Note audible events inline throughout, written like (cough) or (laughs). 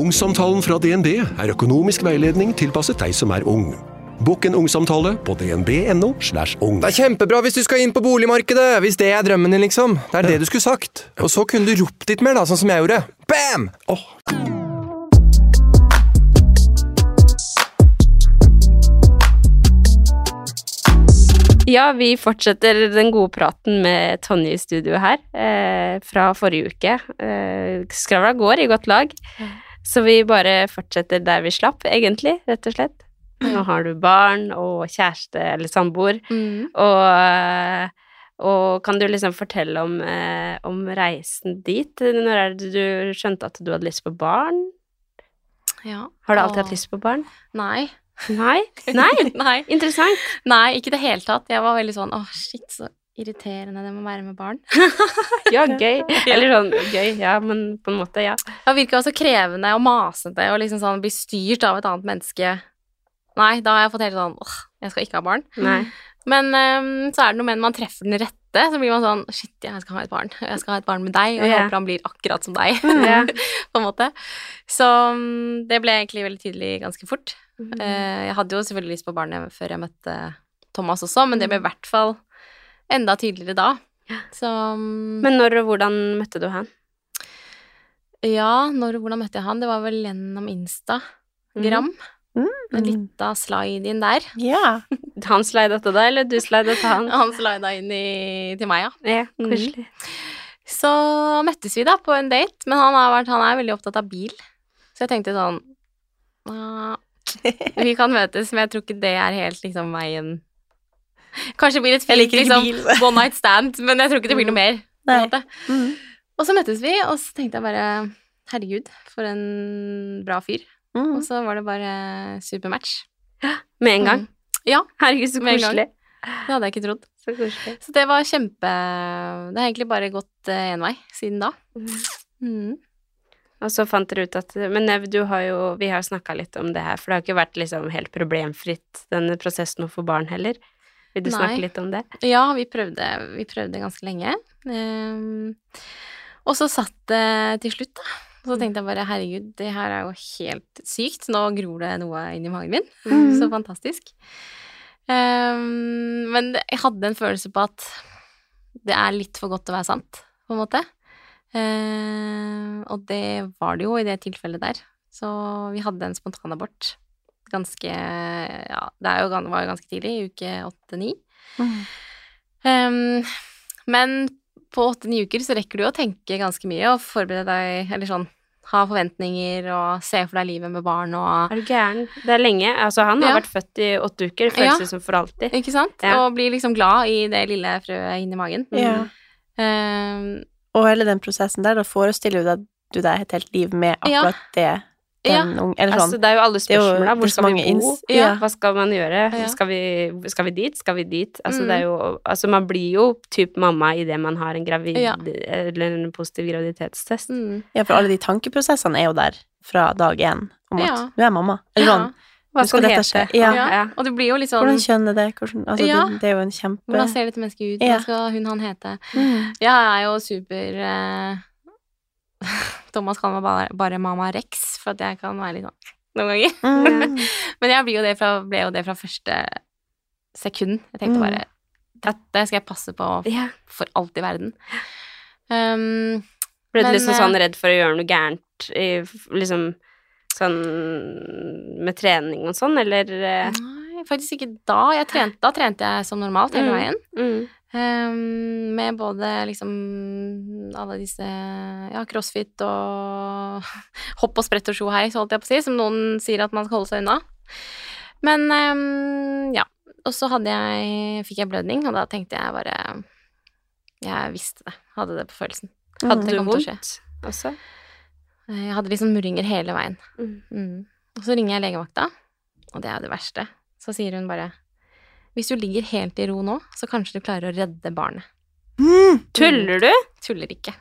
Ungsamtalen fra DNB er økonomisk veiledning tilpasset deg som er ung. Bokk en ungsamtale på dnb.no. slash ung. Det er kjempebra hvis du skal inn på boligmarkedet, hvis det er drømmen din, liksom. Det er det du skulle sagt. Og så kunne du ropt litt mer, da, sånn som jeg gjorde. Bam! Oh. Ja, vi fortsetter den gode praten med Tonje i studio her eh, fra forrige uke. Eh, skravla går i godt lag, så vi bare fortsetter der vi slapp, egentlig, rett og slett. Nå har du barn og kjæreste eller samboer, og, eh, og kan du liksom fortelle om, eh, om reisen dit? Når er det du skjønte at du hadde lyst på barn? Ja. Har du alltid og- hatt lyst på barn? Nei. Nei? (laughs) Nei? Nei. Interessant. Nei, ikke i det hele tatt. Jeg var veldig sånn åh, shit, så irriterende det må være med barn. (laughs) Ja, gøy. (laughs) Eller sånn gøy, ja, men på en måte, ja. Det virker også krevende og masete og liksom sånn bli styrt av et annet menneske. Nei, da har jeg fått helt sånn åh, jeg skal ikke ha barn. Nei. Men um, så er det noe med når man treffer den rette, så blir man sånn shit, jeg skal ha et barn. Jeg skal ha et barn med deg, og jeg yeah. håper han blir akkurat som deg. (laughs) På en måte. Så um, det ble egentlig veldig tydelig ganske fort. Eh, jeg hadde jo selvfølgelig lyst på barnet før jeg møtte Thomas også, men det ble i hvert fall enda tydeligere da. Så mm, Men når og hvordan møtte du han? ja, når og hvordan møtte jeg han? Det var vel gjennom Instagram. En lita slide inn der. Ja. (laughs) Han slida til deg, eller du slida til han? (laughs) Han slida inn i, til meg, ja. Ja, koselig. Så møttes vi da på en date, men han, har vært, han er veldig opptatt av bil. Så jeg tenkte sånn «Ah, Vi kan møtes, men jeg tror ikke det er helt liksom veien Kanskje det blir et fint liksom, one night stand, men jeg tror ikke det blir noe mer. en måte. Mm. Og så møttes vi, og så tenkte jeg bare Herregud, for en bra fyr. Mm. Og så var det bare supermatch. Med en gang. Mm. Ja, Herregud, så Med en gang. koselig. det hadde jeg ikke trodd. Så. Så det var kjempe Det har egentlig bare gått én vei siden da. Mm. Og så fant dere ut at Men Nev, du har jo Vi har snakka litt om det her, for det har ikke vært liksom helt problemfritt, denne prosessen å få barn heller. Vil du Nei. snakke litt om det? Ja, vi prøvde, vi prøvde ganske lenge. Um, og så satt det til slutt, da. Og så tenkte jeg bare herregud, det her er jo helt sykt. Nå gror det noe inn i magen min. Så fantastisk. Um, men jeg hadde en følelse på at det er litt for godt til å være sant, på en måte. Uh, og det var det jo i det tilfellet der. Så vi hadde en spontanabort ganske Ja, det er jo, var jo ganske tidlig, i uke åtte-ni. Mm. Ehm, men på åtte-ni uker så rekker du å tenke ganske mye og forberede deg, eller sånn ha forventninger og se for deg livet med barn og Er du gæren? Det er lenge. Altså, han har Ja. vært født i åtte uker. Det føles Ja. som for alltid. Ikke sant? Ja. Og blir liksom glad i det lille frøet inni magen. Ja. Um, Og hele den prosessen der, da forestiller du deg du deg et helt liv med Ja. akkurat det. Den unge, eller sånn. Altså, det er jo alle spørsmåla. Hvor skal vi bo? Ja. ja. Hva skal man gjøre? Ja. Skal, vi, skal vi dit? Skal vi dit? Altså, Mm. det er jo Altså, man blir jo typ mamma idet man har en gravid... Ja. Eller en positiv graviditetstest. mm, Ja, for alle de tankeprosessene er jo der fra dag én, om at du er mamma. Eller ja. sånn, Hva skal skal dette skje. Ja. ja. Og det blir jo litt sånn hvordan kjønn er det? Hvordan, altså, Ja. det, det er jo en kjempe Hvordan ser dette mennesket ut? Hva skal hun, han hete? Mm. Jeg er jo super eh, (laughs) Thomas kaller meg bare, bare Mamma Rex, for at jeg kan være litt sånn noen ganger. Mm. (laughs) Men jeg ble jo det fra, ble jo det fra første sekund. Jeg tenkte Mm. bare Dette skal jeg passe på for alt i verden. Um, Ble du liksom eh, sånn redd for å gjøre noe gærent i liksom sånn med trening og sånn, eller eh, nei, faktisk ikke da. Jeg trente, da trente jeg som normalt hele Mm. veien. mm. Um, med både liksom alle disse ja, crossfit og (laughs) hopp og sprett og sjoheis, holdt jeg på å si, som noen sier at man skal holde seg unna. Men um, ja. Og så jeg, fikk jeg blødning, og da tenkte jeg bare Jeg visste det. Hadde det på følelsen. Hadde Det kommet til å skje. også? Eh, Jeg hadde liksom murringer hele veien. Mm. Mm. Og så ringer jeg legevakta, og det er det verste. Så sier hun bare Hvis du ligger helt i ro nå, så kanskje du klarer å redde barnet. Tuller du? Tuller ikke.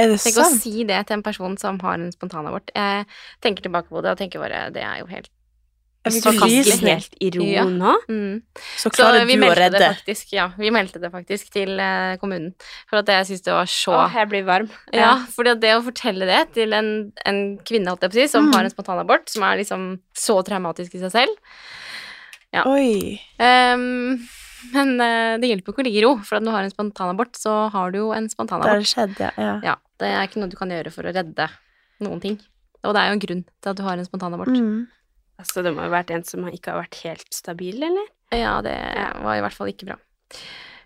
Er det Tenk å si det til en person som har en spontanabort. Jeg tenker tilbake på det og tenker bare Det er jo helt Hvis du Så kan helt i ro Ja. nå? mm. Så Så klarer så du å redde. det faktisk, ja. Vi meldte det faktisk til eh, kommunen. For at jeg syns det var så Å, jeg blir varm. Ja, ja for det å fortelle det til en, en kvinne, holdt jeg på å si, som Mm. har en spontanabort, som er liksom så traumatisk i seg selv Ja. Oi. Um, Men eh, det hjelper ikke å ligge i ro, for at du har en spontanabort, så har du jo en Det har skjedd, ja. ja. Ja, det er ikke noe du kan gjøre for å redde noen ting. Og det er jo en grunn til at du har en spontanabort. Mm. Altså, det må jo ha vært en som ikke har vært helt stabil, eller? Ja, det var i hvert fall ikke bra.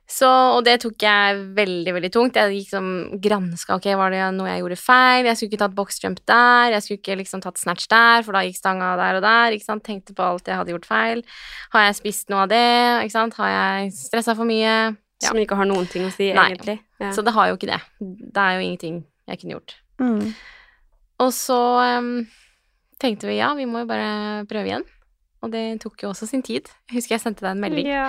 Så, og det tok jeg veldig, veldig tungt. Jeg gikk som granska, ok, var det noe jeg gjorde feil? Jeg skulle ikke tatt boxjump der, jeg skulle ikke liksom tatt snatch der, for da gikk stanga der og der, ikke sant. Tenkte på alt jeg hadde gjort feil. Har jeg spist noe av det, ikke sant. Har jeg stressa for mye? Ja. Som ikke har noen ting å si, Nei. egentlig. Ja. Så det har jo ikke det. Det er jo ingenting jeg kunne gjort. Mm. Og så um, tenkte vi ja, vi må jo bare prøve igjen. Og det tok jo også sin tid. Jeg husker jeg sendte deg en melding Ja.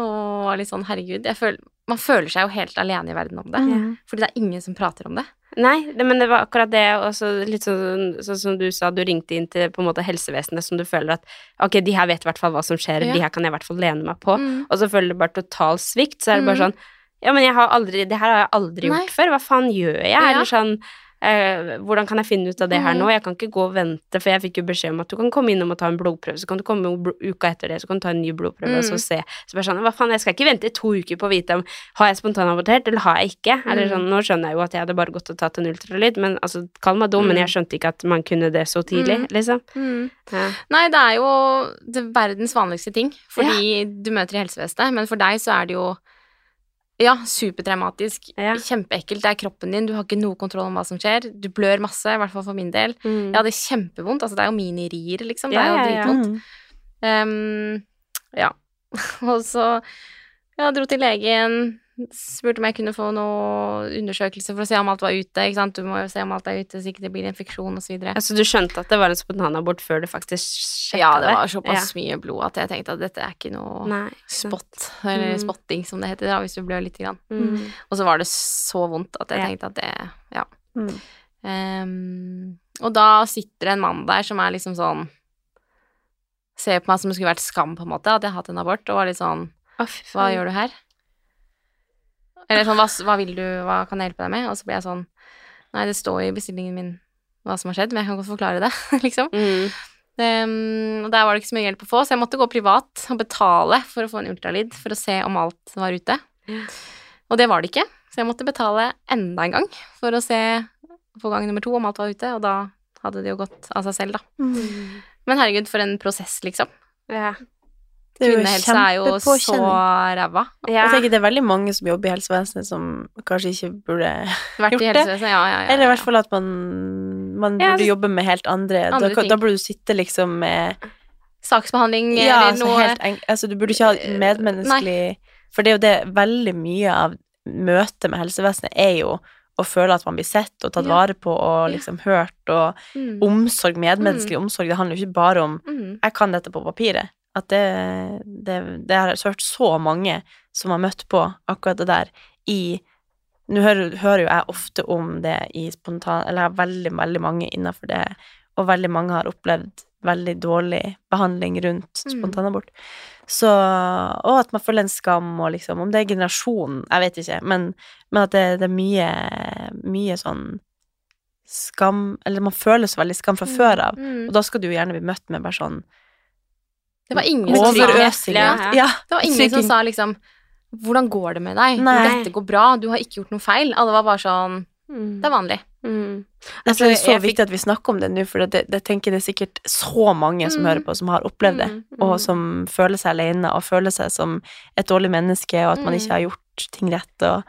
og var litt sånn herregud, jeg føler, man føler seg jo helt alene i verden om det. ja. Fordi det er ingen som prater om det. Nei, det, men det var akkurat det, og så litt sånn, sånn som du sa, du ringte inn til på en måte helsevesenet som du føler at ok, de her vet i hvert fall hva som skjer, Ja. de her kan jeg i hvert fall lene meg på, Mm. og så føler du bare total svikt, så er det bare Mm. sånn ja, men jeg har aldri, det her har jeg aldri Nei. gjort før, hva faen gjør jeg? Ja. Eller sånn, eh, hvordan kan jeg finne ut av det her nå? Jeg kan ikke gå og vente, for jeg fikk jo beskjed om at du kan komme innom og ta en blodprøve, så kan du komme uka etter det, så kan du ta en ny blodprøve, og så Mm. se. Så bare sånn, hva faen, jeg skal ikke vente i to uker på å vite om har jeg spontanabortert, eller har jeg ikke? Eller Mm. sånn, nå skjønner jeg jo at jeg hadde bare gått og tatt en ultralyd, men altså, kall meg dum, men Mm. jeg skjønte ikke at man kunne det så tidlig, Mm. liksom. Mm. Ja. Nei, det er jo det verdens vanligste ting, fordi du møter i helsevesenet, men for deg så er det jo ja, supertraumatisk, Ja. kjempeekkelt, det er kroppen din, du har ikke noe kontroll om hva som skjer, du blør masse, i hvert fall for min del. Mm. Jeg hadde kjempevondt, altså det er jo minirier, liksom, det er jo ja, ja. dritvondt. Mm. Ehm, ja. (laughs) Og så ja, dro til legen, spurte om jeg kunne få noe undersøkelse for å se om alt var ute. ikke sant? Du må jo se om alt er ute, så ikke det blir infeksjon osv. Altså, du skjønte at det var en spontanabort før du faktisk sjekka Ja, det var såpass mye blod at jeg tenkte at dette er ikke noe Nei, sant. eller Mm. spotting som det heter, da, hvis du blør lite grann. Mm. Og så var det så vondt at jeg Ja. tenkte at det Ja. Mm. Um, og da sitter det en mann der som er liksom sånn Ser på meg som det skulle vært skam, på en måte, at jeg har hatt en abort, og var litt sånn Hva gjør du her? Eller sånn, hva, hva vil du, hva kan jeg hjelpe deg med? Og så blir jeg sånn Nei, det står i bestillingen min hva som har skjedd, men jeg kan godt forklare det, (laughs) liksom. Mm. Um, og der var det ikke så mye hjelp å få, så jeg måtte gå privat og betale for å få en ultralyd for å se om alt var ute. Mm. Og det var det ikke, så jeg måtte betale enda en gang for å se på gang nummer to om alt var ute, og da hadde det jo gått av seg selv, da. Mm. Men herregud, for en prosess, liksom. Ja. Kvinnehelse er jo så ræva. Ja. Jeg tenker det er veldig mange som jobber i helsevesenet som kanskje ikke burde Vært Gjort i det? ja, ja, ja. Eller i hvert fall at man, man Ja, burde jobbe med helt andre, Andre da, da burde du sitte liksom med Saksbehandling Ja, eller altså, noe helt altså du burde ikke ha medmenneskelig For det er jo det veldig mye av møtet med helsevesenet er jo å føle at man blir sett og tatt Ja. vare på og liksom hørt, og Mm. omsorg, medmenneskelig omsorg. Det handler jo ikke bare om Mm. 'jeg kan dette på papiret'. At det, det, det har jeg hørt så mange som har møtt på akkurat det der i Nå hører, hører jo jeg ofte om det i spontan... Eller jeg har veldig, veldig mange innafor det, og veldig mange har opplevd veldig dårlig behandling rundt Mm. spontanabort. Så Og at man føler en skam, og liksom Om det er generasjonen, jeg vet ikke, men, men at det, det er mye, mye sånn skam Eller man føler så veldig skam fra før av, Mm. og da skal du jo gjerne bli møtt med bare sånn Det var ingen som sa Ja. Ja. Det var ingen som sa liksom Hvordan går det med deg? Nei. Dette går bra, du har ikke gjort noe feil. Alle var bare sånn Det er vanlig. Mm. Altså, det er så viktig at vi snakker om det nå, for det, det tenker det er sikkert så mange som Mm. hører på, som har opplevd det, Mm, og mm. som føler seg alene, og føler seg som et dårlig menneske, og at man Mm. ikke har gjort ting rett, og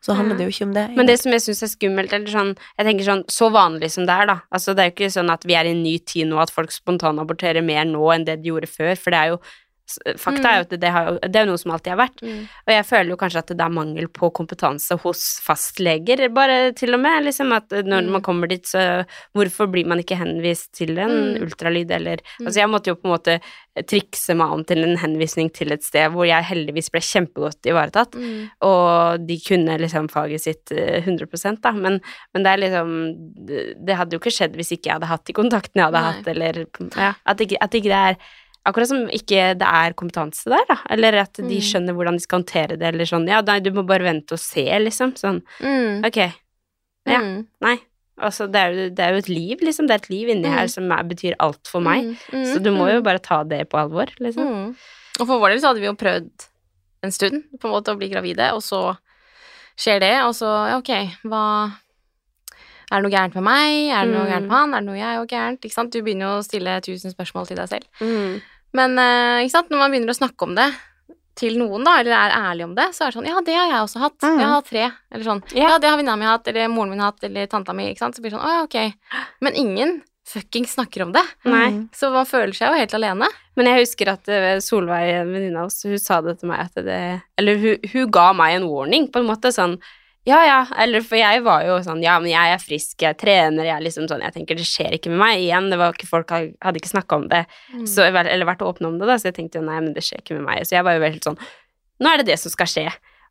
så handler det jo ikke om det. Men det som jeg syns er skummelt, eller sånn Jeg tenker sånn, så vanlig som det er, da. Altså, det er jo ikke sånn at vi er i en ny tid nå, at folk spontanaborterer mer nå enn det de gjorde før, for det er jo S- Fakta er jo at det, har, det er jo noe som alltid har vært. Mm. Og jeg føler jo kanskje at det er mangel på kompetanse hos fastleger, bare til og med. Liksom at når Mm. man kommer dit, så hvorfor blir man ikke henvist til en Mm. ultralyd, eller Mm. Altså, jeg måtte jo på en måte trikse meg om til en henvisning til et sted hvor jeg heldigvis ble kjempegodt ivaretatt, Mm. og de kunne liksom faget sitt eh, 100 da, men, men det er liksom det, det hadde jo ikke skjedd hvis ikke jeg hadde hatt de kontaktene jeg hadde Nei. hatt, eller ja, at, ikke, at ikke det er Akkurat som ikke det er kompetanse der, da. Eller at de Mm. skjønner hvordan de skal håndtere det, eller sånn Ja, nei, du må bare vente og se, liksom. Sånn. Mm. Ok. Ja. Mm. Nei. Altså, det er, jo, det er jo et liv, liksom. Det er et liv inni Mm. her som er, betyr alt for meg. Mm. Mm. Så du må jo Mm. bare ta det på alvor, liksom. Mm. Og for vår del så hadde vi jo prøvd en stund på en måte å bli gravide, og så skjer det, og så ja, ok, hva Er det noe gærent med meg? Er det noe Mm. gærent med han? Er det noe jeg er gærent? Ikke sant? Du begynner jo å stille tusen spørsmål til deg selv. Mm. Men eh, ikke sant? når man begynner å snakke om det til noen, da, eller er ærlig om det, så er det sånn Ja, det har jeg også hatt. Mm. Jeg har hatt tre. Eller sånn. Ja. Ja, det har venninna mi hatt, eller moren min hatt, eller tanta mi. Ikke sant? Så blir det sånn Å ja, ok. Men ingen fuckings snakker om det. Nei. Så man føler seg jo helt alene. Men jeg husker at eh, Solveig, en venninne av oss, hun sa det til meg at det Eller hun, hun ga meg en warning, på en måte, sånn ja, ja, eller for jeg var jo sånn, ja, men jeg er frisk, jeg trener, jeg er liksom sånn, jeg tenker det skjer ikke med meg. Igjen, det var ikke folk hadde ikke snakka om det, så, eller vært åpne om det, da, så jeg tenkte jo nei, men det skjer ikke med meg. Så jeg var jo veldig sånn, nå er det det som skal skje.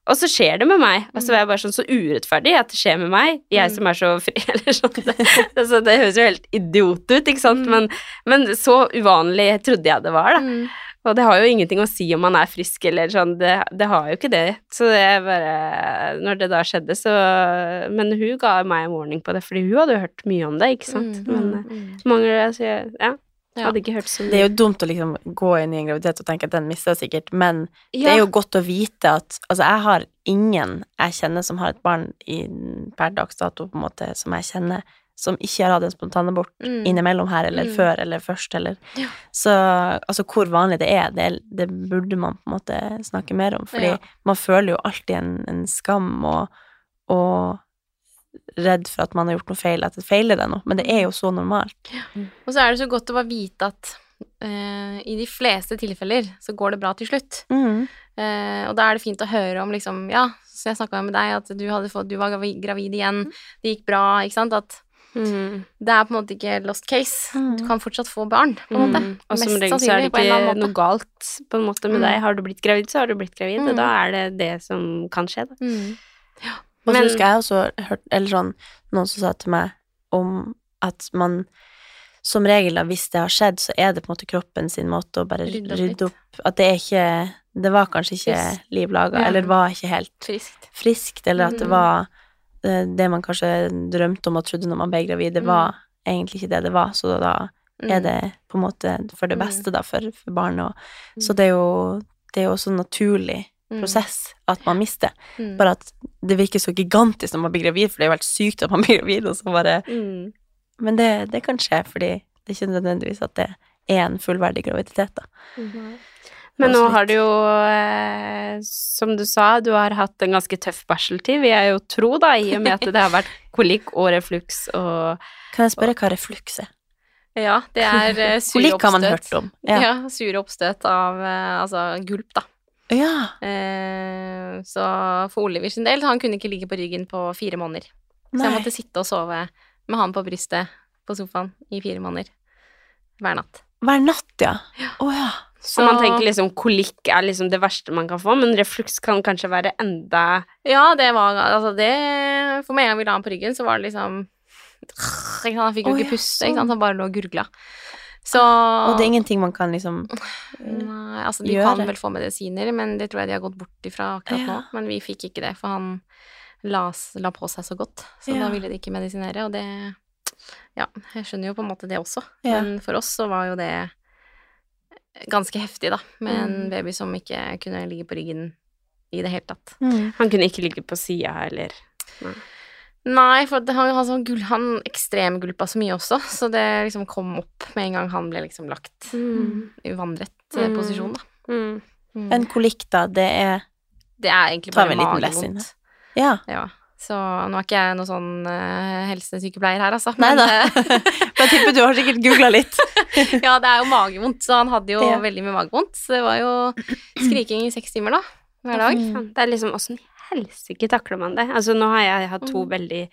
Og så skjer det med meg, og så var jeg bare sånn så urettferdig at det skjer med meg, jeg som er så fri, (laughs) eller sånn. Det, altså, det høres jo helt idiot ut, ikke sant, men, men så uvanlig trodde jeg det var, da. Og det har jo ingenting å si om man er frisk eller sånn, det, det har jo ikke det. Så det er bare Når det da skjedde, så Men hun ga meg en warning på det, fordi hun hadde jo hørt mye om det, ikke sant. Mm, Men mm, mangler mm. mange altså, jeg, ja, Ja. hadde ikke hørt så Det er jo dumt å liksom gå inn i en graviditet og tenke at den mister jeg sikkert, men det er jo godt å vite at Altså, jeg har ingen jeg kjenner som har et barn i, per dags dato, på en måte, som jeg kjenner, som ikke har hatt en spontanabort Mm. innimellom her, eller Mm. før, eller først, eller Ja. Så altså, hvor vanlig det er, det, det burde man på en måte snakke mer om, fordi Ja. man føler jo alltid en, en skam og, og redd for at man har gjort noe feil, at det feiler deg noe, men det er jo så normalt. Og så er det så godt å bare vite at uh, i de fleste tilfeller så går det bra til slutt. Mm. Uh, og da er det fint å høre om liksom Ja, så jeg snakka med deg, at du, hadde fått, du var gravid igjen, det gikk bra, ikke sant? At Mm. det er på en måte ikke lost case. Mm. Du kan fortsatt få barn, på en måte. Mm. Og som regel så er det ikke noe galt på en måte med Mm. deg. Har du blitt gravid, så har du blitt gravid, Mm. og da er det det som kan skje, da. Mm. Og så husker jeg også hørt, eller sånn, noen som sa til meg om at man som regel, da, hvis det har skjedd, så er det på en måte kroppen sin måte å bare Rydde opp rydde opp At det er ikke Det var kanskje ikke liv laga, Ja. eller det var ikke helt Friskt. friskt, eller at det var det man kanskje drømte om og trodde når man ble gravid, det Mm. var egentlig ikke det det var, så da er Mm. det på en måte for det Mm. beste, da, for, for barnet. Og, Mm. så det er jo det er også en naturlig Mm. prosess at man mister. Mm. Bare at det virker så gigantisk når man blir gravid, for det er jo helt sykt at man (laughs) blir gravid, og så bare Mm. Men det, det kan skje, fordi det er ikke nødvendigvis at det er en fullverdig graviditet, da. Men nå har du jo, eh, som du sa, du har hatt en ganske tøff barseltid, vil jeg jo tro, da, i og med at det har vært (laughs) kolikk og refluks og Kan jeg spørre hva refluks er? Ja, det er eh, (laughs) sure Kolikk har man hørt om. Ja. Ja. sure oppstøt av eh, altså gulp, da. Ja. Eh, så for Oliver sin del, han kunne ikke ligge på ryggen på fire måneder. Så jeg måtte sitte og sove med han på brystet på sofaen i fire måneder hver natt. Hver natt, ja. Å ja. Så man tenker liksom kolikk er liksom det verste man kan få, men refluks kan kanskje være enda Ja, det var altså det For med en gang vi la han på ryggen, så var det liksom ikke sant, Han fikk jo ikke puste, ikke sant, sånn. han bare lå og gurgla. Så Og det er ingenting man kan liksom Nei, altså de gjøre. kan vel få medisiner, men det tror jeg de har gått bort ifra akkurat nå. Men vi fikk ikke det, for han la, la på seg så godt, så Ja. da ville de ikke medisinere, og det Ja, jeg skjønner jo på en måte det også, Ja. men for oss så var jo det ganske heftig, da, med en Mm. baby som ikke kunne ligge på ryggen i det hele tatt. mm. Han kunne ikke ligge på sida, eller Nei, for han han, sånn gull, han ekstremgulpa så mye også, så det liksom kom opp med en gang han ble liksom lagt i vannrett Mm. posisjon, da. En kolikk, da, det er Det er egentlig bare magevondt. Ja. Ja. Så nå er ikke jeg noen sånn uh, helsesykepleier her, altså. Nei men, da. Men (laughs) jeg tipper du har sikkert googla litt. (laughs) ja, det er jo magevondt, så han hadde jo Ja. veldig mye magevondt. Så det var jo skriking i seks timer, da. Hver dag. Mm. Det er liksom åssen helsike takler man det? Altså, nå har jeg hatt to veldig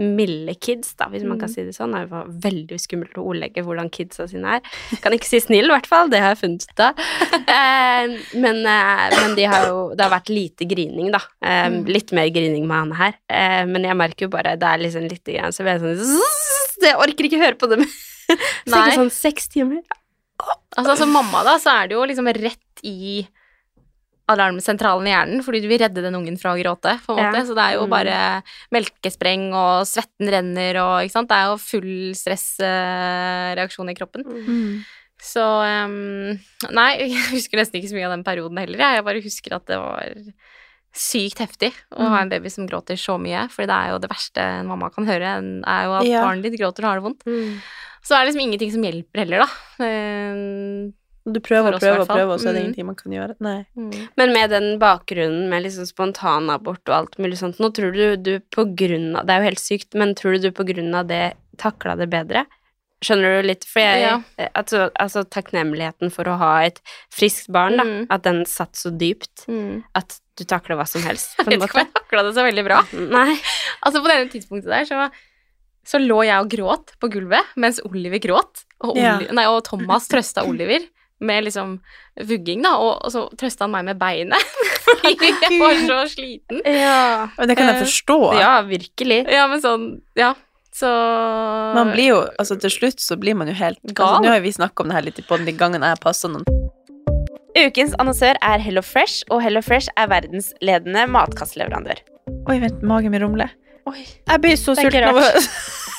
milde kids, da, hvis man kan si det sånn. Det var veldig skummelt å ordlegge hvordan kidsa sine er. Kan ikke si snill, i hvert fall. Det har jeg funnet ut av. (laughs) Eh, men eh, men de har jo, det har vært lite grining, da. Eh, litt mer grining med han her. Men jeg merker jo bare Det er liksom lite grann, så blir jeg sånn Jeg orker ikke høre på det. (laughs) Nei. ikke sånn seks timer. Altså, som mamma, da, så er det jo liksom rett i alarmsentralen i hjernen, fordi du vil redde den ungen fra å gråte, på en Ja. måte. Så det er jo Mm. bare melkespreng, og svetten renner, og ikke sant. Det er jo full stressreaksjon i kroppen. Så um, Nei, (laughs) jeg husker nesten ikke så mye av den perioden heller, jeg. Bare husker at det var sykt heftig å ha en baby som gråter så mye, for det er jo det verste en mamma kan høre, er jo at Ja. barnet ditt gråter og har det vondt. Så er det liksom ingenting som hjelper heller, da. Du prøver og prøver og prøver, og så er det Mm. ingenting man kan gjøre. Nei. Men med den bakgrunnen med liksom spontanabort og alt mulig sånt, nå tror du du på grunn av Det er jo helt sykt, men tror du du på grunn av det takla det bedre? Skjønner du litt? For jeg Ja. altså, altså takknemligheten for å ha et friskt barn, da, Mm. at den satt så dypt Mm. at du takla hva som helst, på (laughs) Jeg en vet ikke om måte. jeg takla det så veldig bra. Nei. (laughs) Altså, på denne tidspunktet der, så, så lå jeg og gråt på gulvet, mens Oliver gråt. Og, Ja. Nei, og Thomas trøsta Oliver med liksom vugging, da, og, og så trøsta han meg med beinet. (laughs) Fordi jeg var så sliten. Ja. Og det kan jeg Eh, forstå. ja, virkelig. Ja, men sånn Ja, så Man blir jo, altså Til slutt så blir man jo helt Gal. Altså, nå har jo vi snakka om det her litt i podden de gangene jeg passa noen. Ukens annonsør er Hello Fresh, og Hello Fresh er verdensledende matkastleverandør. Oi, vent, magen min rumler. Oi. Jeg blir så sulten. (laughs)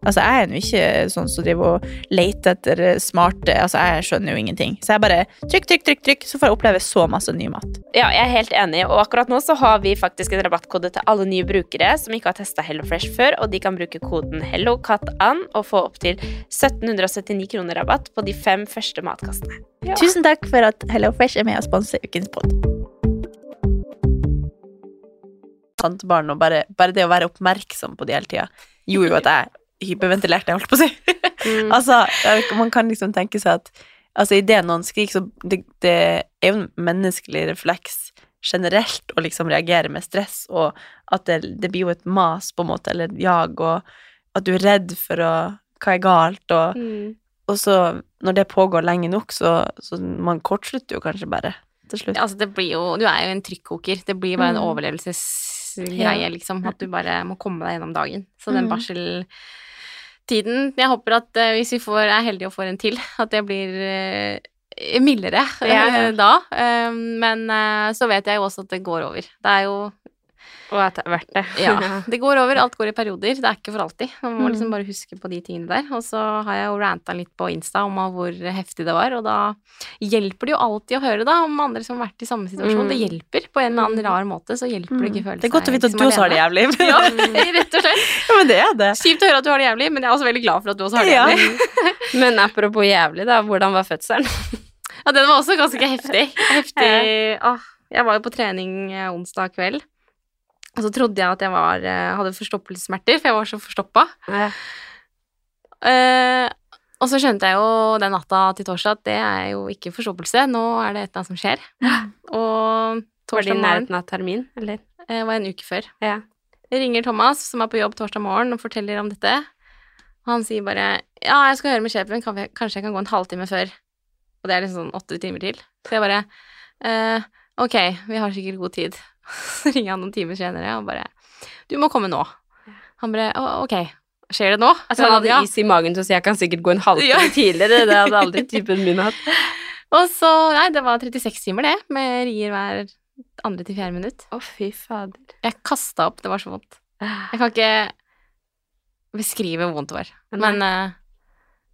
Altså, jeg er jo ikke sånn som driver og leter etter smarte Altså, jeg skjønner jo ingenting. Så jeg bare trykk, trykk, trykk, trykk, så får jeg oppleve så masse ny mat. Ja, jeg er helt enig, og akkurat nå så har vi faktisk en rabattkode til alle nye brukere som ikke har testa HelloFresh før, og de kan bruke koden HelloCatAn og få opptil 1779 kroner rabatt på de fem første matkassene. Tusen takk for at HelloFresh er med og sponser ukens pod. Tantebarn og bare, bare det å være oppmerksom på det hele tida gjorde jo at jeg hyperventilerte, jeg holdt på å si. (laughs) altså, vet ikke, man kan liksom tenke seg at altså, idet noen skriker, så det, det er jo en menneskelig refleks generelt å liksom reagere med stress, og at det, det blir jo et mas, på en måte, eller et jag, og at du er redd for å Hva er galt, og og så, når det pågår lenge nok, så, så man kortslutter jo kanskje bare til slutt. Altså, det blir jo Du er jo en trykkoker. Det blir bare en Mm. overlevelsesgreie, liksom. At du bare må komme deg gjennom dagen. Så den Mm. Barseltiden Jeg håper at eh, hvis vi får, er heldige og får en til, (laughs) at det blir eh, mildere Ja. ja. da. Eh, men eh, så vet jeg jo også at det går over. Det er jo Og at det er verdt det. Ja. (laughs) Det går over, alt går i perioder. Det er ikke for alltid. Man må liksom bare huske på de tingene der. Og så har jeg jo ranta litt på Insta om hvor heftig det var, og da hjelper det jo alltid å høre da om andre som har vært i samme situasjon. Mm. Det hjelper på en eller annen rar måte, så hjelper det ikke å føle Det er godt å vite at liksom du også har det jævlig. Ja, (laughs) rett og slett. Ja, men det er det. Kjipt å høre at du har det jævlig, men jeg er også veldig glad for at du også har det Ja. jævlig. (laughs) Men apropos jævlig, da. Hvordan var fødselen? Ja, den var også ganske heftig. Heftig Åh, Jeg var jo på trening eh, onsdag kveld, og så trodde jeg at jeg var, eh, hadde forstoppelsessmerter, for jeg var så forstoppa. Ja. Uh, og så skjønte jeg jo den natta til torsdag at det er jo ikke forstoppelse, nå er det et eller annet som skjer. Og Var det torsdag i morgen nærheten av termin, eller? Uh, var en uke før. Ja. Jeg ringer Thomas, som er på jobb torsdag morgen, og forteller om dette. Han sier bare ja, jeg skal høre med sjefen, kanskje jeg kan gå en halvtime før. Og det er liksom sånn åtte timer til. Så jeg bare uh, ok, vi har sikkert god tid. (laughs) Så ringer han noen timer senere og bare du må komme nå. Han bare «Å, ok, skjer det nå? Altså, han hadde is i magen til å si jeg kan sikkert gå en halvtime Ja. (laughs) tidligere. Det hadde aldri (laughs) typen min hatt. Og så, nei, det var 36 timer det, med rier hver andre til fjerde minutt. Å, fy fader. Jeg kasta opp, det var så vondt. Jeg kan ikke beskrive hvor vondt det var. Men, Men eh,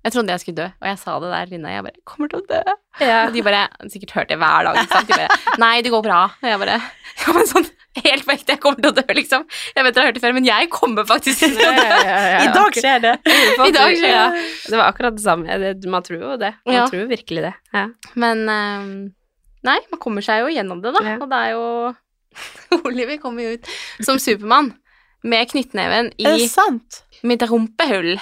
jeg trodde jeg skulle dø, og jeg sa det der inne. Jeg bare 'kommer til å dø'. Ja. Og de bare Sikkert hørte det hver dag. Ikke sant? De bare 'nei, det går bra'. Og jeg bare (laughs) Ja, men sånn helt på ekte, jeg kommer til å dø, liksom. Jeg vet dere har hørt det før, men jeg kommer faktisk til å dø. (laughs) I dag skjer det. I dag skjer det. Ja, det var akkurat det samme. Man tror jo det. Man Ja. tror jo virkelig det. Ja. Men eh, nei, man kommer seg jo gjennom det, da. Ja. Og det er jo (laughs) Oliver kommer jo ut som Supermann med knyttneven i mitt rumpehull.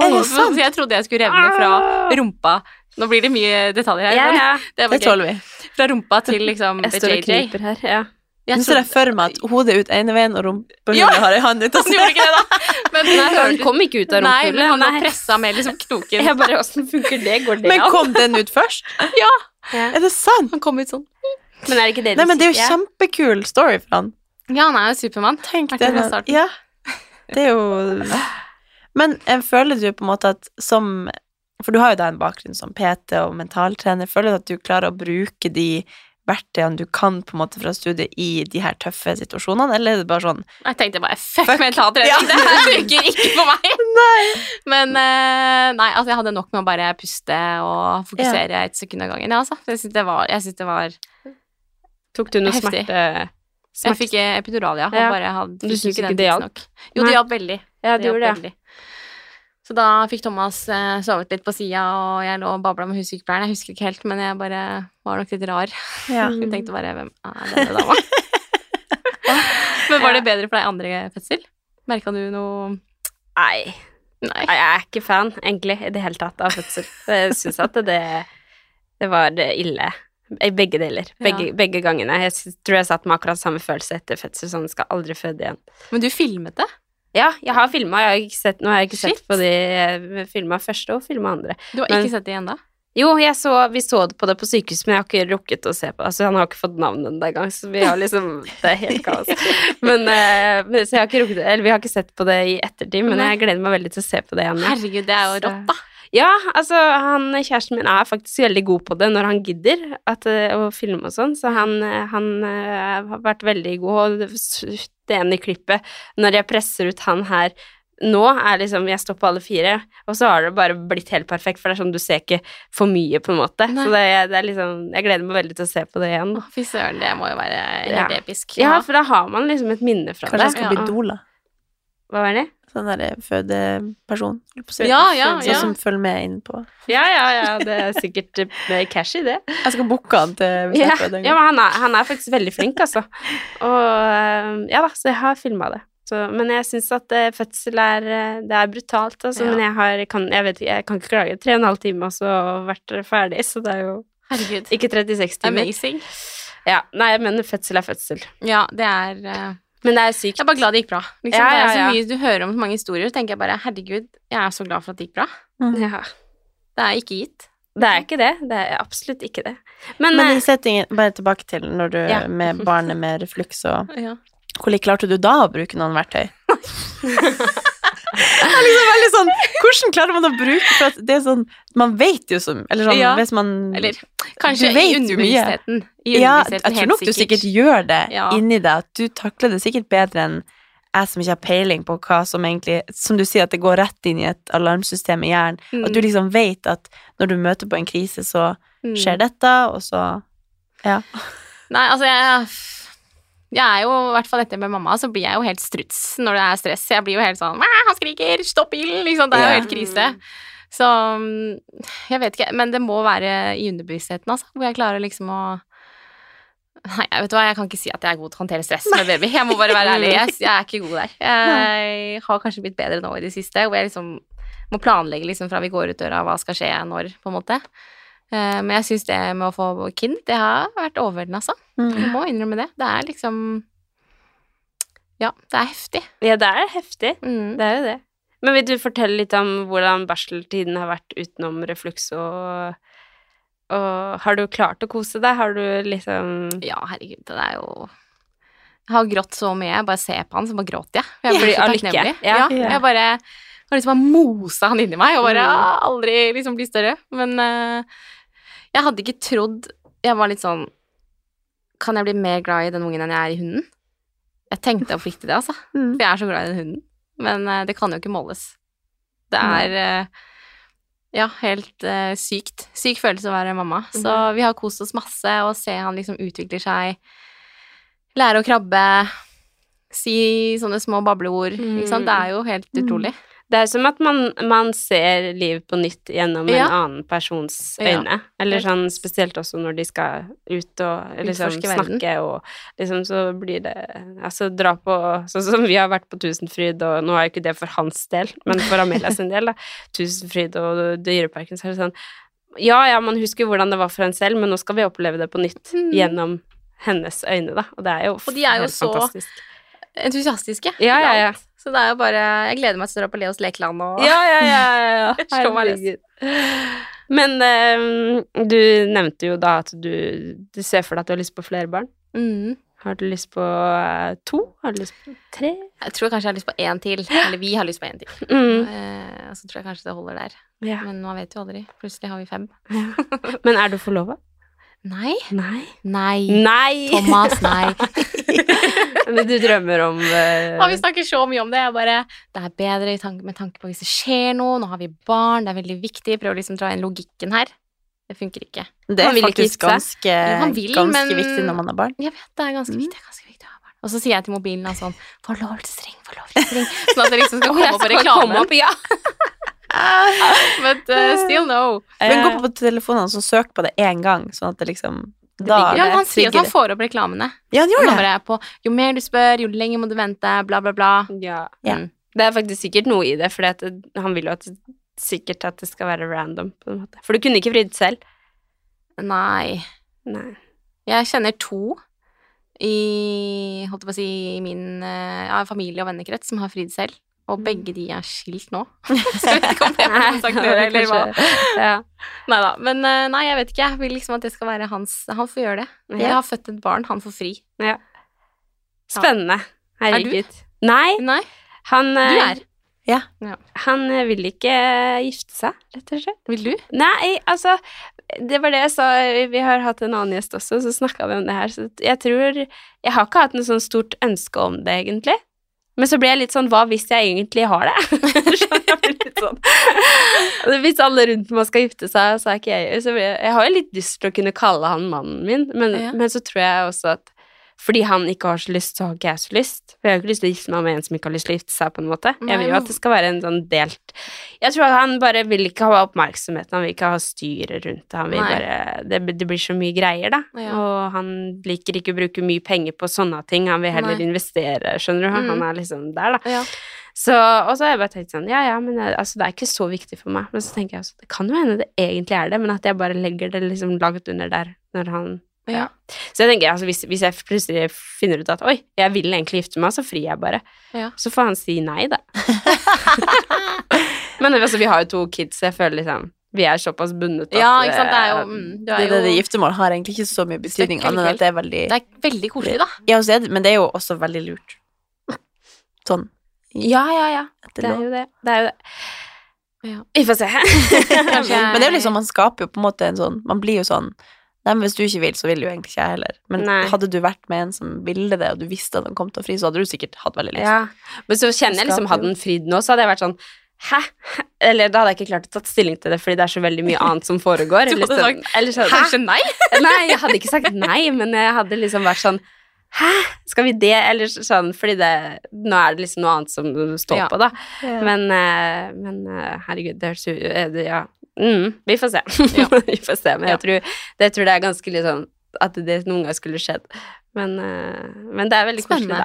Er det sant? Jeg trodde jeg skulle revne fra rumpa Nå blir det mye detaljer her, Ja, ja. det Det tåler vi. Fra rumpa til liksom Jeg står og kryper her. Ja. Jeg Nå ser jeg for meg at hodet ut ene veien og rumpehullet Ja. har ei hånd ut. Han gjorde ikke det, da. Men, (laughs) Nei, han kom ikke ut av Nei, men rumpehullet. han var pressa med liksom knoken. (laughs) Jeg bare, åssen funker det? Går det Men kom den ut først? (laughs) Ja, Er det sant? han kom ut sånn. Men er det ikke det Nei, men det er jo kjempekul story for han. Ja, han er jo Supermann. Tenk det. Ja. Det er jo Men jeg føler du på en måte at som For du har jo da en bakgrunn som PT og mentaltrener. Føler du at du klarer å bruke de verktøyene du kan på en måte fra studiet i de her tøffe situasjonene, eller er det bare sånn Jeg tenkte bare fuck, Fuck. mentaltrening, Ja. det her funker ikke for meg. (laughs) Men eh, nei, altså jeg hadde nok med å bare puste og fokusere et sekund av gangen. Ja, altså. Jeg syns det jeg synes det var Tok du noe Heftig. smerte? Jeg fikk epidural, ja. og Ja. bare hadde, Du syns ikke det hjalp? Jo, det Nei. hjalp veldig. Ja, Det det hjalp gjorde det. veldig. Så da fikk Thomas eh, sovet litt på sida, og jeg lå og babla med hussykepleieren. Jeg husker ikke helt, men jeg bare var nok litt rar. Ja. (laughs) Hun tenkte bare 'hvem er denne dama'? (laughs) men var det bedre for deg andre fødsel? Merka du noe Nei. Nei. Nei, jeg er ikke fan, egentlig, i det hele tatt, av fødsel. Jeg syns at det, det var ille. I begge deler. Begge, Ja. begge gangene. Jeg tror jeg satt med akkurat samme følelse etter fødsel, sånn skal aldri føde igjen. Men du filmet det? Ja, jeg har filma, jeg har ikke sett, nå har jeg ikke Shit. sett på de filma første og filma andre. Du har Men- ikke sett det ennå? Jo, jeg så, vi så det på det på sykehus, men jeg har ikke rukket å se på det. Altså, han har ikke fått navnet ennå engang, så vi har liksom Det er helt kaos. (laughs) Men, eh, men, så jeg har ikke rukket Eller vi har ikke sett på det i ettertid, men jeg gleder meg veldig til å se på det igjen. Herregud, det er jo rått, da. Ja, altså, han, kjæresten min er faktisk veldig god på det når han gidder at, eh, å filme og sånn, så han, eh, han eh, har vært veldig god. Og det ene klippet, når jeg presser ut han her nå, er liksom Jeg står på alle fire, og så har det bare blitt helt perfekt, for det er sånn du ser ikke for mye, på en måte. Nei. Så det, det er liksom Jeg gleder meg veldig til å se på det igjen. Å, Fy søren, det må jo være Ja. helt episk. Ja, for da har man liksom et minne fra Kanskje det. jeg skal bli Ja. doula? Hva var det? Sånn der fødeperson. holdt på å si. Ja, ja, Sånn ja. som følger med inn på Ja, ja, ja, det er sikkert mer cash i det. Jeg skal booke han til Ja, ja men han er, han er faktisk veldig flink, altså. Og øh, ja da, så jeg har filma det. Så, men jeg syns at eh, fødsel er eh, Det er brutalt, altså. Ja. Men jeg har kan, Jeg vet jeg kan ikke klage. Tre og en halv time, og så vært ferdig, så det er jo Herregud. ikke 36 timer. Amazing. Ja, nei, men fødsel er fødsel. Ja, det er eh, Men det er sykt. Jeg er bare glad det gikk bra. Liksom, Ja, Det er ja, så ja. mye du hører om så mange historier, så tenker jeg bare herregud, jeg er så glad for at det gikk bra. Ja. Det er ikke gitt. Det er ikke det. Det er absolutt ikke det. Men, Men eh, i settingen, bare tilbake til når du Ja. med barnet med refluks og Ja. Hvordan klarte du da å bruke noen verktøy? (laughs) Det er liksom veldig sånn Hvordan klarer man å bruke For det er sånn Man vet jo som Eller sånn Ja. hvis man Eller kanskje Du vet i underbevisstheten. Ja, jeg tror nok nok du sikkert gjør det Ja. inni deg. At du takler det sikkert bedre enn jeg som ikke har peiling på hva som egentlig Som du sier, at det går rett inn i et alarmsystem i hjernen. Mm. At du liksom vet at når du møter på en krise, så Mm. skjer dette, og så Ja. Nei, altså jeg jeg er jo, i hvert fall etter med mamma, så blir jeg jo helt struts når det er stress. Jeg blir jo helt sånn Han skriker! Stopp bilen! Liksom. Det er jo helt krise. Så mm, jeg vet ikke, men det må være i underbevisstheten, altså, hvor jeg klarer liksom å Nei, vet du hva, jeg kan ikke si at jeg er god til å håndtere stress med baby. Jeg må bare være ærlig. Jeg, jeg er ikke god der. Jeg har kanskje blitt bedre nå i det siste, hvor jeg liksom må planlegge liksom fra vi går ut døra, hva skal skje når, på en måte. Eh, Men jeg syns det med å få kind, det har vært overveldende, altså. Mm. Jeg må innrømme det. Det er liksom Ja, det er heftig. Ja, det er heftig. Mm. Det er jo det. Men vil du fortelle litt om hvordan barseltiden har vært utenom refluks og Og har du klart å kose deg? Har du liksom Ja, herregud, det er jo Jeg har grått så mye. Jeg bare ser på han, så bare gråter jeg. Jeg blir så takknemlig. Ja. Ja, jeg bare har liksom bare mosa han inni meg, og bare Mm. aldri liksom bli større. Men eh, jeg hadde ikke trodd Jeg var litt sånn Kan jeg bli mer glad i den ungen enn jeg er i hunden? Jeg tenkte oppriktig det, altså. (laughs) Mm. For jeg er så glad i den hunden. Men uh, det kan jo ikke måles. Det er uh, ja, helt uh, sykt. Syk følelse å være mamma. Så Mhm. vi har kost oss masse, og se han liksom utvikler seg. Lære å krabbe. Si sånne små bableord. Ikke sant? Det er jo helt Mm. utrolig. Det er som at man, man ser livet på nytt gjennom Ja. en annen persons Ja. øyne. Eller sånn spesielt også når de skal ut og liksom snakke og liksom så blir det Altså dra på Sånn som vi har vært på Tusenfryd, og nå er jo ikke det for hans del, men for Amelia sin del, da. Tusenfryd og Dyreparken, så er det sånn Ja, ja, man husker hvordan det var for en selv, men nå skal vi oppleve det på nytt Mm. gjennom hennes øyne, da. Og det er jo Og de er jo så fantastisk. Entusiastiske. Ja, ja, ja. Så det er jo bare Jeg gleder meg til å dra på Leos lekeland og Ja, ja, ja, ja, ja. Slå meg løs. Men eh, du nevnte jo da at du, du ser for deg at du har lyst på flere barn. Mm. Har du lyst på eh, to? Har du lyst på tre? Jeg tror kanskje jeg har lyst på én til. Eller vi har lyst på én til. Mm. Eh, så tror jeg kanskje det holder der. Ja. Men man vet jo aldri. Plutselig har vi fem. Men er du forlova? Nei. Nei. Nei. Nei! Thomas, (laughs) nei. Men du drømmer om uh... ja, vi snakker så mye om det. Jeg bare Det er bedre i tanke, med tanke på hvis det skjer noe. Nå har vi barn, det er veldig viktig. Prøver liksom å dra inn logikken her. Det funker ikke. Det er faktisk ganske, vil, ganske men- viktig når man har barn. Jeg vet, det er ganske Mm. viktig. Ganske viktig å ha barn. Og så sier jeg til mobilen sånn Forlovelsesring, forlovelsesring. Sånn at det liksom skal komme opp på reklame komme opp, ja. But uh, still no. Men gå på telefonene og søk på det én gang, sånn at det liksom da Ja, han sier at han får opp reklamene. Ja, han gjør det. på Jo mer du spør, jo lenger må du vente, bla, bla, bla. ja. Ja. Mm. Det er faktisk sikkert noe i det, for han vil jo at sikkert at det skal være random, på en måte. For du kunne ikke vridd selv. Nei. Nei. Jeg kjenner to i holdt jeg på å si, i min eh, ja, familie- og vennekrets som har fridd selv. Og begge de er skilt nå. (laughs) (laughs) Så jeg vet ikke om det er det, eller hva. Ja. Nei da. Men eh, nei, jeg vet ikke. Jeg vil liksom at det skal være hans Han får gjøre det. Jeg har født et barn, han får fri. Spennende. Er du? Herregud. Nei, Nei, han du er? Ja. Han eh, vil ikke gifte seg, rett og slett. Vil du? Nei, altså Det var det jeg sa. Vi har hatt en annen gjest også, så snakka vi om det her. Så jeg tror Jeg har ikke hatt noe sånn stort ønske om det, egentlig. Men så ble jeg litt sånn Hva hvis jeg egentlig har det? (laughs) Blir litt sånn. Hvis alle rundt meg skal gifte seg, så er ikke jeg så blir jeg, jeg har jo litt lyst til å kunne kalle han mannen min, men, Ja. men så tror jeg også at fordi han ikke har så lyst, så har ikke jeg så lyst. For jeg har ikke lyst til å gifte meg med en som ikke har lyst til å gifte seg, på en måte. Jeg vil jo at det skal være en sånn delt Jeg tror at han bare vil ikke ha oppmerksomheten, han vil ikke ha styret rundt det. Han vil Nei. bare det, det blir så mye greier, da. Ja. Og han liker ikke å bruke mye penger på sånne ting. Han vil heller Nei. investere, skjønner du. Han, Mm. er liksom der, da. Ja. Så, og så har jeg bare tenkt sånn, ja ja, men jeg, altså, det er ikke så viktig for meg. Men så tenker jeg også, det kan jo hende det egentlig er det, men at jeg bare legger det liksom langt under der når han Ja. Så jeg tenker, altså, hvis, hvis jeg plutselig finner ut at oi, jeg vil egentlig gifte meg, så frir jeg bare. Ja. Så får han si nei, da. (laughs) men altså, vi har jo to kids, så jeg føler liksom Vi er såpass bundet at ja, ikke sant. Det er jo eh, mm, Du Det, er det, det jo giftermål har egentlig ikke så mye betydning, annet enn at det er veldig Det er veldig koselig, da. Ja, så er men det er jo også veldig lurt. Sånn Ja, ja, ja. Det er jo det. Det er jo det. Ja. Vi får se. (laughs) Men det er jo liksom, man skaper jo på en måte en sånn Man blir jo sånn Nei, men hvis du ikke vil, så vil jo egentlig ikke jeg heller. Men Nei. hadde du vært med en som ville det, og du visste at han kom til å fri, så hadde du sikkert hatt veldig lyst. Ja. Men så kjenner jeg liksom, hadde den fridd nå, så hadde jeg vært sånn Hæ? (laughs) Eller da hadde jeg ikke klart å tatt stilling til det, fordi det er så veldig mye annet som foregår. (laughs) Du hadde sagt, eller sånn, Hæ? nei? (laughs) Nei, jeg hadde ikke sagt nei, men jeg hadde liksom vært sånn Hæ, skal vi det? Eller sånn, fordi det Nå er det liksom noe annet som står Ja. på, da. Ja. Men, eh, men eh, herregud, det høres jo eh, Ja. Mm, vi får se. (laughs) Ja. vi får se. Men Ja. jeg tror, det, tror det er ganske litt sånn At det noen gang skulle skjedd. Men, eh, men det er veldig koselig, da.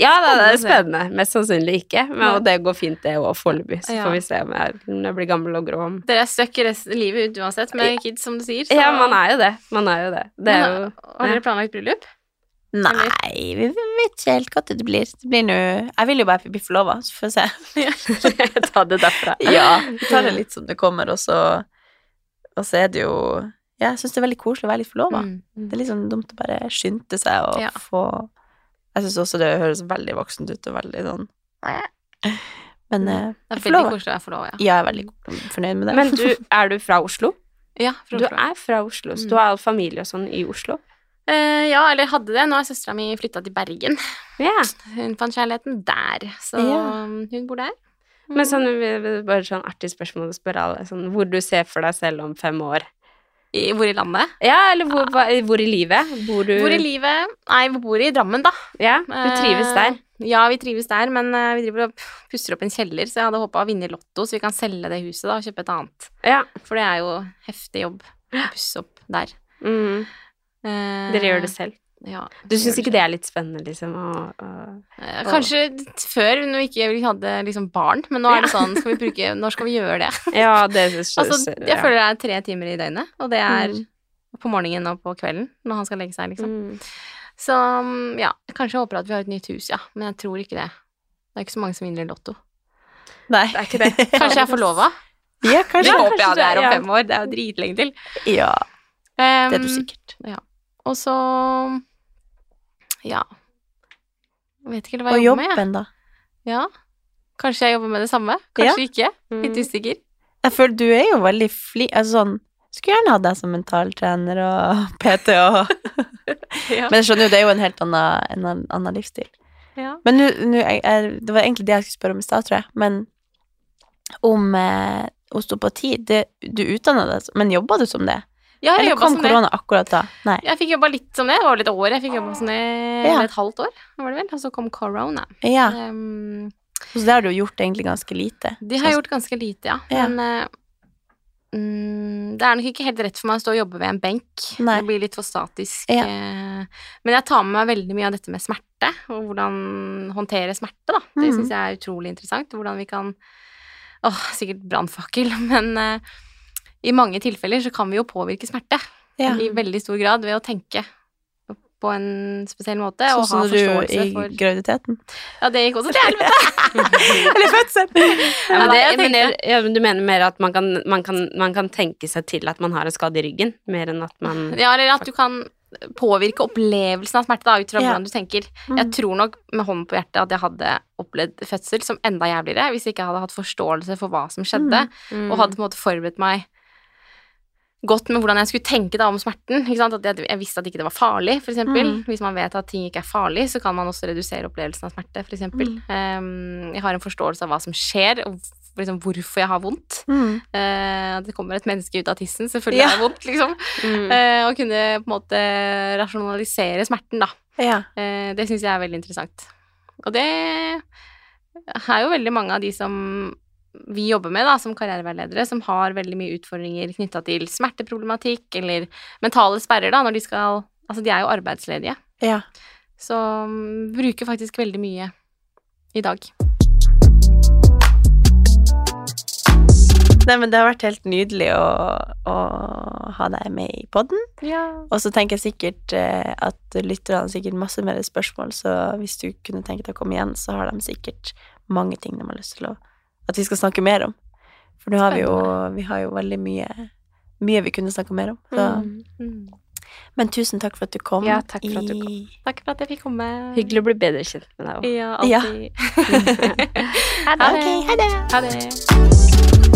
Ja, da, det er Spennende. Mest sannsynlig ikke. Men, og det går fint, det òg, foreløpig. Så Ja. får vi se om jeg, om jeg blir gammel og grå. Dere er stuck resten livet ut uansett med kids, som du sier. så- Ja, man er jo det. Man er jo det. Det er jo Har dere planlagt bryllup? Nei, vi vet ikke helt hva det blir. Det blir nå Jeg vil jo bare bli forlova, så får vi se. (laughs) Ta det derfra. (laughs) Ja, vi tar det litt som det kommer, og så Og så er det jo Ja, jeg syns det er veldig koselig å være litt forlova. Mm. Det er litt sånn dumt å bare skynde seg og Ja. få Jeg syns også det høres veldig voksent ut og veldig sånn Men eh, Det er veldig koselig å være forlova, ja. Ja, jeg er veldig fornøyd med det. Men du, er du fra Oslo? Ja, fra Du er fra Oslo, så Mm. du har all familie og sånn i Oslo? Eh, ja, eller hadde det. Nå har søstera mi flytta til Bergen. Ja. Hun fant kjærligheten der, så yeah. hun bor der. Men sånn, bare sånn artig spørsmål å spørre alle, sånn, hvor du ser for deg selv om fem år? I, hvor i landet? Ja, eller hvor, ja. hvor i livet? Bor du Hvor i livet? Nei, vi bor i Drammen, da. Ja, du trives der? der? Ja, vi trives der, men uh, vi driver og pusser opp en kjeller, så jeg hadde håpa å vinne i Lotto, så vi kan selge det huset da og kjøpe et annet. Ja. For det er jo heftig jobb å pusse opp der. Mm. Eh, Dere gjør det selv? Ja. Du syns ikke det er litt spennende, liksom? Å, å... Eh, Kanskje før, når vi ikke hadde liksom barn, men nå er det sånn skal vi bruke, Når skal vi gjøre det? (laughs) Ja, det syns Altså, jeg føler det er tre timer i døgnet, og det er Mm. på morgenen og på kvelden når han skal legge seg, liksom. Mm. Så ja, kanskje jeg håper at vi har et nytt hus, ja, men jeg tror ikke det. Det er ikke så mange som vinner Lotto. Nei. Det er ikke det. (laughs) Kanskje jeg er forlova? Ja, Det håper jeg det er om fem år. Det er jo dritlenge til. Ja, det er du sikkert. sikkert. Og så ja. Jeg vet ikke helt hva Og jeg jobber med. Og jobben, da? Ja. Kanskje jeg jobber med det samme? Kanskje ikke. Litt Mm. usikker. Jeg føler du er jo veldig fli... Altså sånn Skulle gjerne hatt deg som mentaltrener og (laughs) PT og (laughs) Ja. Men jeg skjønner jo, det er jo en helt annen, en annen- livsstil. Ja. Men nå jeg, jeg, Det var egentlig det jeg skulle spørre om i stad, tror jeg. Men om eh, osteopati det, Du utdanna deg, men jobba du som det? Ja, jeg Eller kom som det. korona akkurat da? Nei. Jeg fikk jobba litt som det. Det var vel et år jeg fikk jobba som det. Ja. Et halvt år, var det vel. Og så kom korona. Ja, Um, Så det har du gjort egentlig ganske lite. de har gjort ganske lite, ja. Ja. Men uh, mm, det er nok ikke helt rett for meg å stå og jobbe ved en benk. Nei. Det blir litt for statisk. Ja. eh, Men jeg tar med meg veldig mye av dette med smerte, og hvordan håndtere smerte, da. Det mm. syns jeg er utrolig interessant. Hvordan vi kan Åh, sikkert brannfakkel, (laughs) men eh, i mange tilfeller så kan vi jo påvirke smerte. Ja. I veldig stor grad ved å tenke på en spesiell måte Sånn som du i for graviditeten. Ja, det gikk også til helvete! (laughs) Eller fødsel! (laughs) Ja, men, Ja, det, jeg men tenkte- ja, men du mener mer at man kan, man, kan, man kan tenke seg til at man har en skade i ryggen, mer enn at man Ja, eller at du kan påvirke opplevelsen av smerte da, ut fra Ja. hvordan du tenker. Mm. Jeg tror nok med hånden på hjertet at jeg hadde opplevd fødsel som enda jævligere hvis jeg ikke hadde hatt forståelse for hva som skjedde, Mm. og hadde på en måte forberedt meg godt med hvordan jeg skulle tenke da om smerten. At jeg, jeg visste at ikke det var farlig, eksempel. Mm. Hvis man vet at ting ikke er farlig, så kan man også redusere opplevelsen av smerte, eksempel. Mm. Um, jeg har en forståelse av hva som skjer, og liksom hvorfor jeg har vondt. Mm. Uh, det kommer et menneske ut av tissen, selvfølgelig Ja. har jeg vondt, liksom. Mm. Uh, og kunne på en måte rasjonalisere smerten, da. Ja. Uh, det syns jeg er veldig interessant. Og det er jo veldig mange av de som vi jobber med da, som karriereveiledere, som har veldig mye utfordringer knytta til smerteproblematikk eller mentale sperrer, da, når de skal Altså, de er jo arbeidsledige, ja. så mm, bruker faktisk veldig mye i dag. Nei, men det har vært helt nydelig å, å ha deg med i podden. Og så tenker jeg sikkert eh, at lytterne har sikkert masse mer spørsmål, så hvis du kunne tenke deg å komme igjen, så har de sikkert mange ting de har lyst til å At vi skal snakke mer om. For nå har vi jo Vi har jo veldig mye Mye vi kunne snakke mer om. Så Mm. Men tusen takk for at du kom. Ja, takk for at du kom. Takk for at jeg fikk komme. Hyggelig å bli bedre kjent med deg òg. Ja, Ja. (laughs) Ha det. Okay, ha det. Ha det.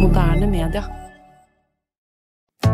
Moderne media.